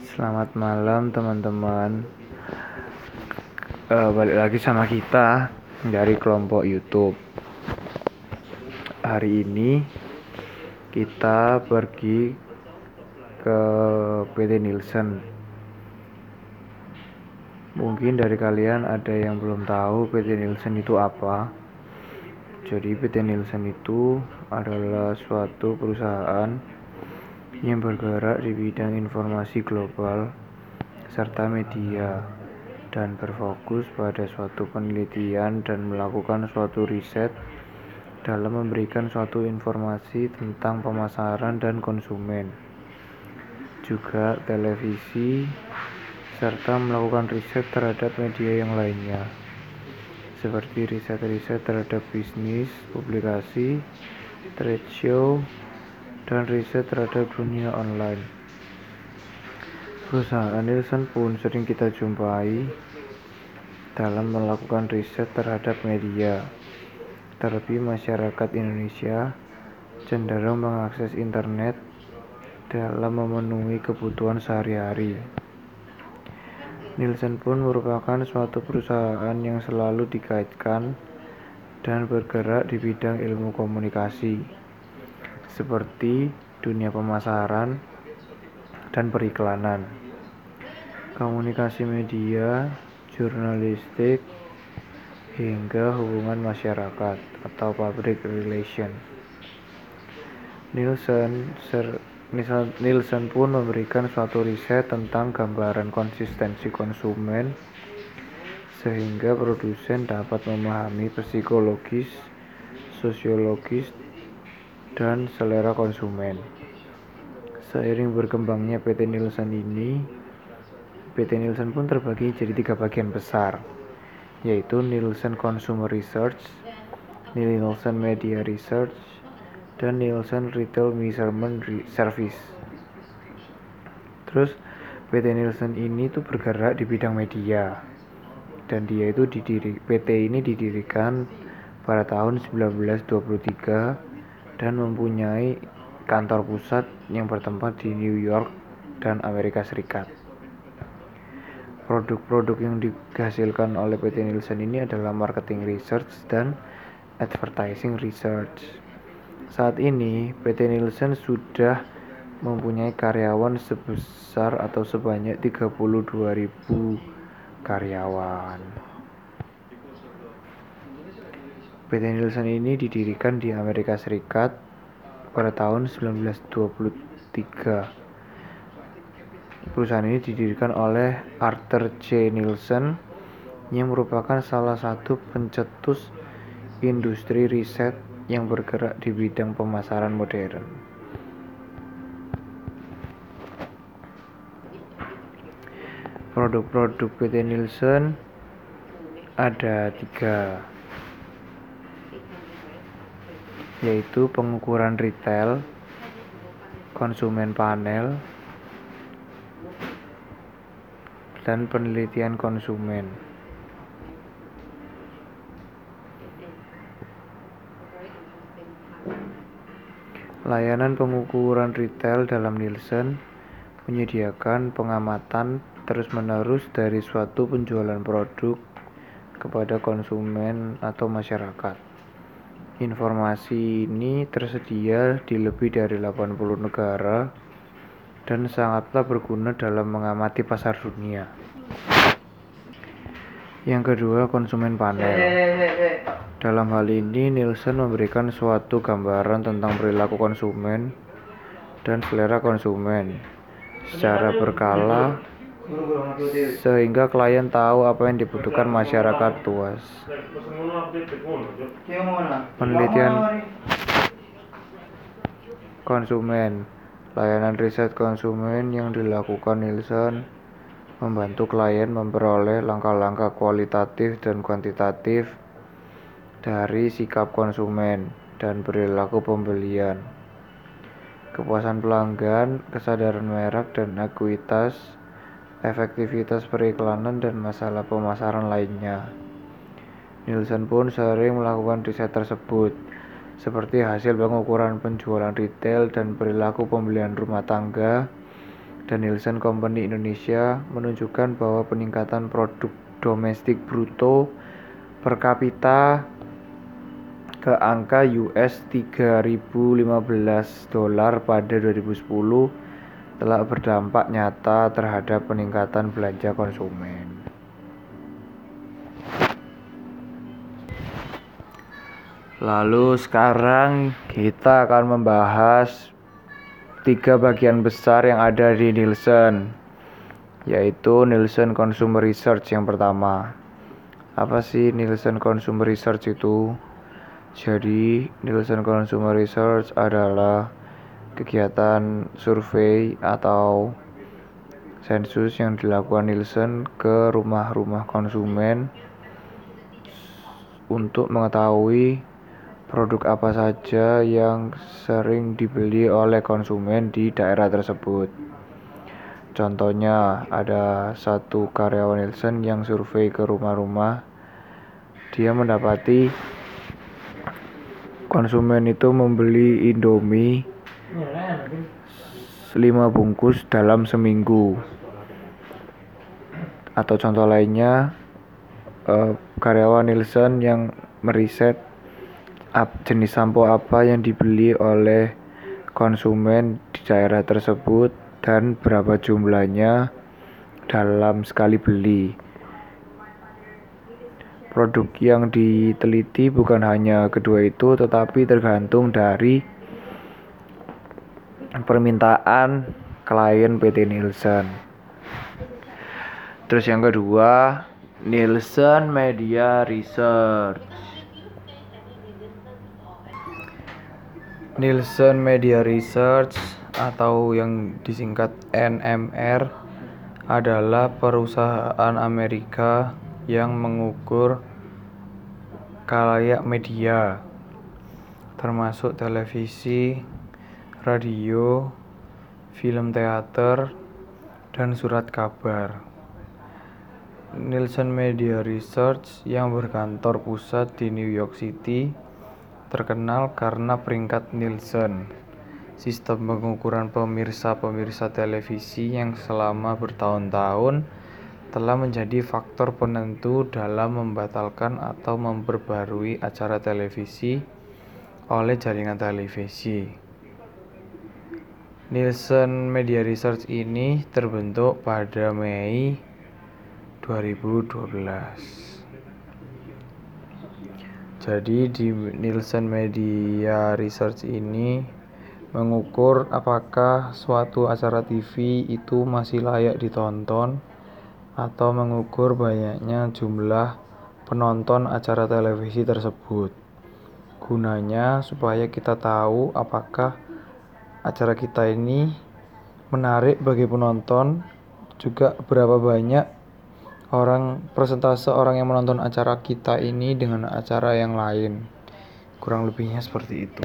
Selamat malam teman-teman. Uh, Balik lagi sama kita Dari kelompok Youtube. Hari ini Kita pergi Ke PT Nielsen. Mungkin dari kalian ada yang belum tahu PT Nielsen itu apa. Jadi PT Nielsen itu adalah suatu perusahaan yang bergerak di bidang informasi global serta media dan berfokus pada suatu penelitian dan melakukan suatu riset dalam memberikan suatu informasi tentang pemasaran dan konsumen juga televisi serta melakukan riset terhadap media yang lainnya seperti riset-riset terhadap bisnis, publikasi, trade show, dan riset terhadap dunia online. Perusahaan Nielsen pun sering kita jumpai dalam melakukan riset terhadap media. Terlebih masyarakat Indonesia cenderung mengakses internet dalam memenuhi kebutuhan sehari-hari. Nielsen pun merupakan suatu perusahaan yang selalu dikaitkan dan bergerak di bidang ilmu komunikasi seperti dunia pemasaran dan periklanan, komunikasi media, jurnalistik, hingga hubungan masyarakat atau public relation. Nielsen, Sir, Nielsen pun memberikan suatu riset tentang gambaran konsistensi konsumen sehingga produsen dapat memahami psikologis, sosiologis, dan selera konsumen. Seiring berkembangnya PT Nielsen ini, PT Nielsen pun terbagi jadi tiga bagian besar, yaitu Nielsen Consumer Research, Nielsen Media Research, dan Nielsen Retail Measurement Service. Terus PT Nielsen ini tuh bergerak di bidang media dan dia itu didiri PT ini didirikan pada tahun 1923 dan mempunyai kantor pusat yang bertempat di New York dan Amerika Serikat. Produk-produk yang dihasilkan oleh PT Nielsen ini adalah marketing research dan advertising research. Saat ini PT Nielsen sudah mempunyai karyawan sebesar atau sebanyak 32.000 karyawan. PT Nielsen ini didirikan di Amerika Serikat pada tahun 1923. Perusahaan ini didirikan oleh Arthur J. Nielsen yang merupakan salah satu pencetus industri riset yang bergerak di bidang pemasaran modern. Produk-produk PT Nielsen ada tiga yaitu pengukuran retail, konsumen panel, dan penelitian konsumen. Layanan pengukuran retail dalam Nielsen menyediakan pengamatan terus-menerus dari suatu penjualan produk kepada konsumen atau masyarakat. Informasi ini tersedia di lebih dari 80 negara dan sangatlah berguna dalam mengamati pasar dunia. Yang kedua, konsumen panel. Dalam hal ini, Nielsen memberikan suatu gambaran tentang perilaku konsumen dan selera konsumen secara berkala sehingga klien tahu apa yang dibutuhkan masyarakat tuas. Penelitian konsumen Layanan riset konsumen yang dilakukan Nielsen membantu klien memperoleh langkah-langkah kualitatif dan kuantitatif dari sikap konsumen dan perilaku pembelian. Kepuasan pelanggan, kesadaran merek, dan ekuitas efektivitas periklanan dan masalah pemasaran lainnya. Nielsen pun sering melakukan riset tersebut, seperti hasil pengukuran penjualan retail dan perilaku pembelian rumah tangga dan Nielsen Company Indonesia menunjukkan bahwa peningkatan produk domestik bruto per kapita ke angka US 3015 dolar pada 2010 telah berdampak nyata terhadap peningkatan belanja konsumen. Lalu sekarang kita akan membahas tiga bagian besar yang ada di Nielsen, yaitu Nielsen Consumer Research yang pertama. Apa sih Nielsen Consumer Research itu? Jadi, Nielsen Consumer Research adalah kegiatan survei atau sensus yang dilakukan Nielsen ke rumah-rumah konsumen untuk mengetahui produk apa saja yang sering dibeli oleh konsumen di daerah tersebut. Contohnya, ada satu karyawan Nielsen yang survei ke rumah-rumah. Dia mendapati konsumen itu membeli Indomie 5 bungkus dalam seminggu. Atau contoh lainnya, eh, karyawan Nielsen yang meriset jenis sampo apa yang dibeli oleh konsumen di daerah tersebut dan berapa jumlahnya dalam sekali beli. Produk yang diteliti bukan hanya kedua itu, tetapi tergantung dari permintaan klien PT Nielsen. Terus yang kedua, Nielsen Media Research. Nielsen Media Research atau yang disingkat NMR adalah perusahaan Amerika yang mengukur kalayak media termasuk televisi, radio, film teater, dan surat kabar. Nielsen Media Research yang berkantor pusat di New York City terkenal karena peringkat Nielsen, sistem pengukuran pemirsa-pemirsa televisi yang selama bertahun-tahun telah menjadi faktor penentu dalam membatalkan atau memperbarui acara televisi oleh jaringan televisi. Nielsen Media Research ini terbentuk pada Mei 2012. Jadi di Nielsen Media Research ini mengukur apakah suatu acara TV itu masih layak ditonton atau mengukur banyaknya jumlah penonton acara televisi tersebut. Gunanya supaya kita tahu apakah acara kita ini menarik bagi penonton, juga berapa banyak orang persentase orang yang menonton acara kita ini dengan acara yang lain. Kurang lebihnya seperti itu.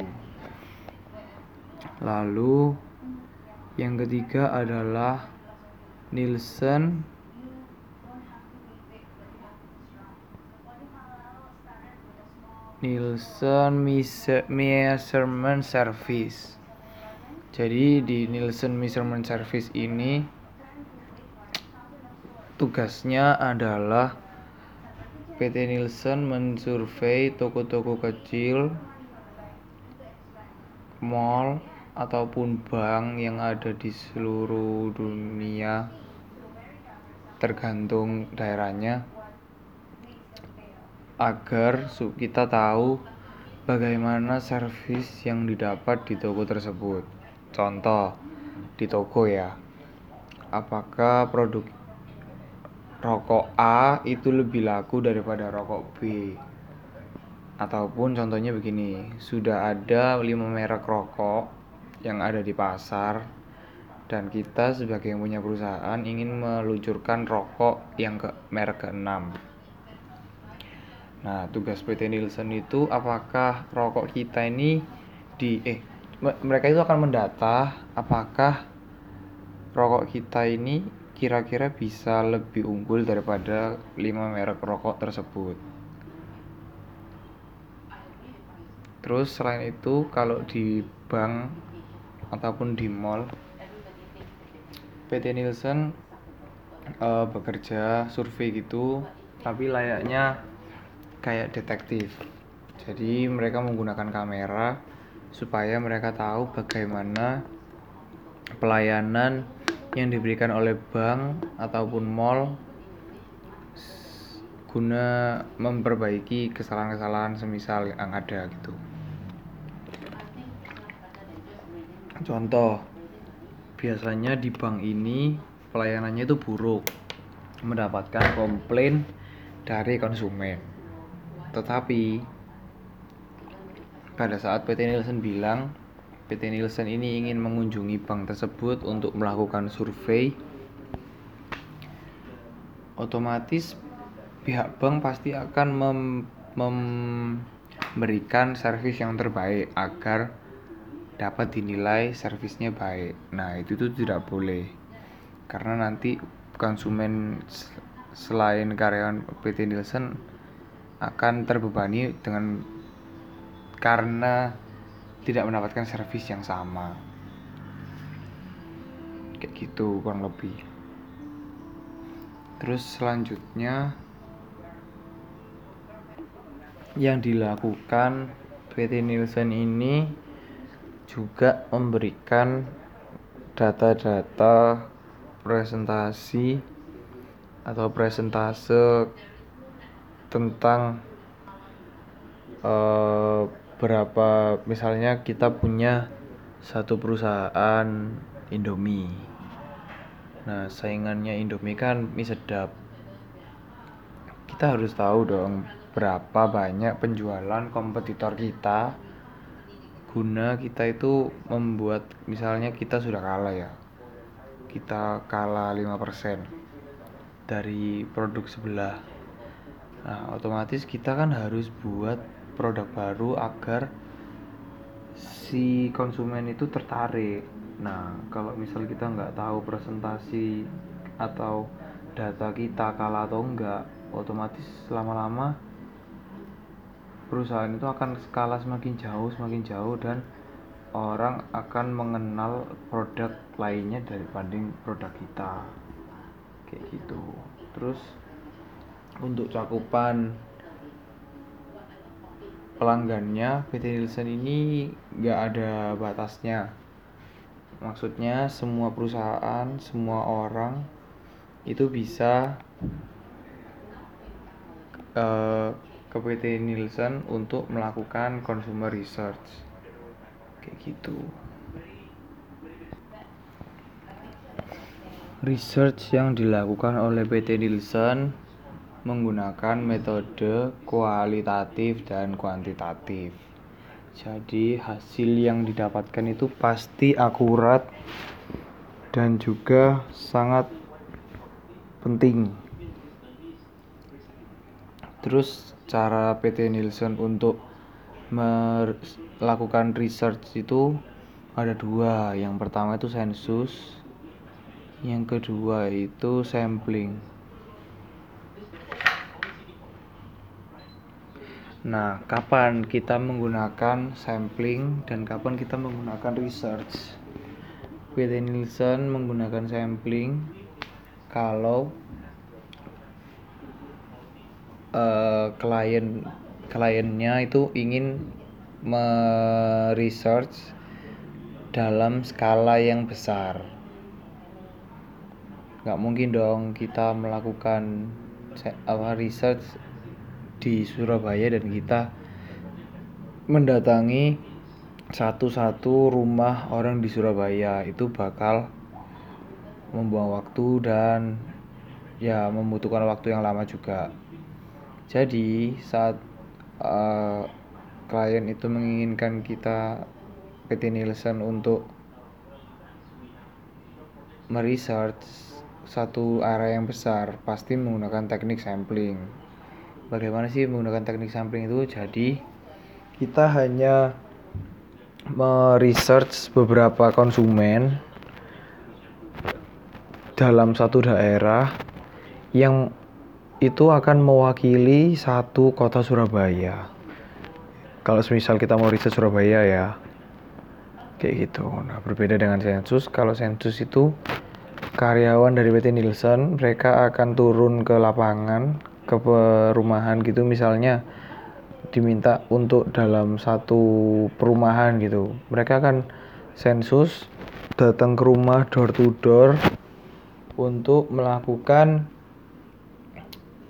Lalu yang ketiga adalah Nielsen. Nielsen Measurement Service jadi di Nielsen Measurement Service ini tugasnya adalah PT Nielsen mensurvei toko-toko kecil, mall, ataupun bank yang ada di seluruh dunia tergantung daerahnya agar kita tahu bagaimana servis yang didapat di toko tersebut. Contoh, di toko ya. Apakah produk rokok A itu lebih laku daripada rokok B ataupun contohnya begini sudah ada 5 merek rokok yang ada di pasar dan kita sebagai yang punya perusahaan ingin meluncurkan rokok yang ke merek ke-6 nah tugas PT Nielsen itu apakah rokok kita ini di eh mereka itu akan mendata apakah rokok kita ini kira-kira bisa lebih unggul daripada 5 merek rokok tersebut. Terus selain itu kalau di bank ataupun di mall PT Nielsen uh, bekerja survei gitu tapi layaknya kayak detektif jadi mereka menggunakan kamera supaya mereka tahu bagaimana pelayanan yang diberikan oleh bank ataupun mall guna memperbaiki kesalahan-kesalahan semisal yang ada gitu. Contoh, biasanya di bank ini pelayanannya itu buruk, mendapatkan komplain dari konsumen. Tetapi pada saat PT Nielsen bilang PT Nielsen ini ingin mengunjungi bank tersebut untuk melakukan survei otomatis pihak bank pasti akan mem memberikan servis yang terbaik agar dapat dinilai servisnya baik. Nah, itu tuh tidak boleh. Karena nanti konsumen selain karyawan PT Nielsen akan terbebani dengan karena tidak mendapatkan servis yang sama. Kayak gitu kurang lebih. Terus selanjutnya yang dilakukan PT Nielsen ini juga memberikan data-data presentasi atau presentase tentang uh, berapa misalnya kita punya satu perusahaan Indomie. Nah saingannya Indomie kan mie sedap. Kita harus tahu dong berapa banyak penjualan kompetitor kita. Guna kita itu membuat misalnya kita sudah kalah ya. Kita kalah 5% dari produk sebelah. Nah otomatis kita kan harus buat produk baru agar si konsumen itu tertarik. Nah kalau misal kita nggak tahu presentasi atau data kita kalah atau enggak otomatis lama-lama perusahaan itu akan skala semakin jauh semakin jauh dan orang akan mengenal produk lainnya daripada produk kita. Kayak gitu. Terus untuk cakupan pelanggannya PT Nielsen ini nggak ada batasnya. Maksudnya semua perusahaan semua orang itu bisa uh, ke PT Nielsen untuk melakukan consumer research. Kayak gitu. Research yang dilakukan oleh PT Nielsen menggunakan metode kualitatif dan kuantitatif. Jadi, hasil yang didapatkan itu pasti akurat dan juga sangat penting. Terus, cara PT Nielsen untuk melakukan research itu ada dua. Yang pertama itu sensus, yang kedua itu sampling. Nah, kapan kita menggunakan sampling dan kapan kita menggunakan research? PT Nielsen menggunakan sampling kalau uh, klien kliennya itu ingin meresearch dalam skala yang besar. Gak mungkin dong kita melakukan research di Surabaya dan kita mendatangi satu-satu rumah orang di Surabaya itu bakal membuang waktu dan ya membutuhkan waktu yang lama juga. Jadi saat uh, klien itu menginginkan kita PT Nielsen untuk meresearch satu area yang besar pasti menggunakan teknik sampling bagaimana sih menggunakan teknik sampling itu jadi kita hanya meresearch beberapa konsumen dalam satu daerah yang itu akan mewakili satu kota Surabaya. Kalau misal kita mau riset Surabaya ya, kayak gitu. Nah berbeda dengan sensus. Kalau sensus itu karyawan dari PT Nielsen mereka akan turun ke lapangan ke perumahan gitu misalnya diminta untuk dalam satu perumahan gitu mereka akan sensus datang ke rumah door to door untuk melakukan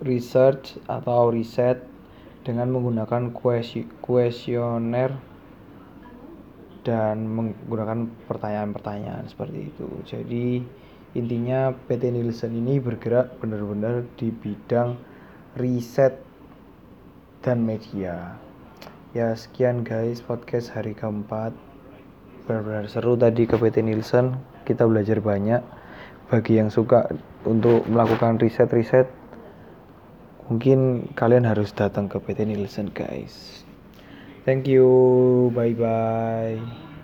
research atau riset dengan menggunakan kuesioner dan menggunakan pertanyaan-pertanyaan seperti itu. Jadi intinya PT Nielsen ini bergerak benar-benar di bidang riset dan media. Ya sekian guys podcast hari keempat. Benar-benar seru tadi ke PT Nielsen. Kita belajar banyak. Bagi yang suka untuk melakukan riset-riset mungkin kalian harus datang ke PT Nielsen guys thank you bye bye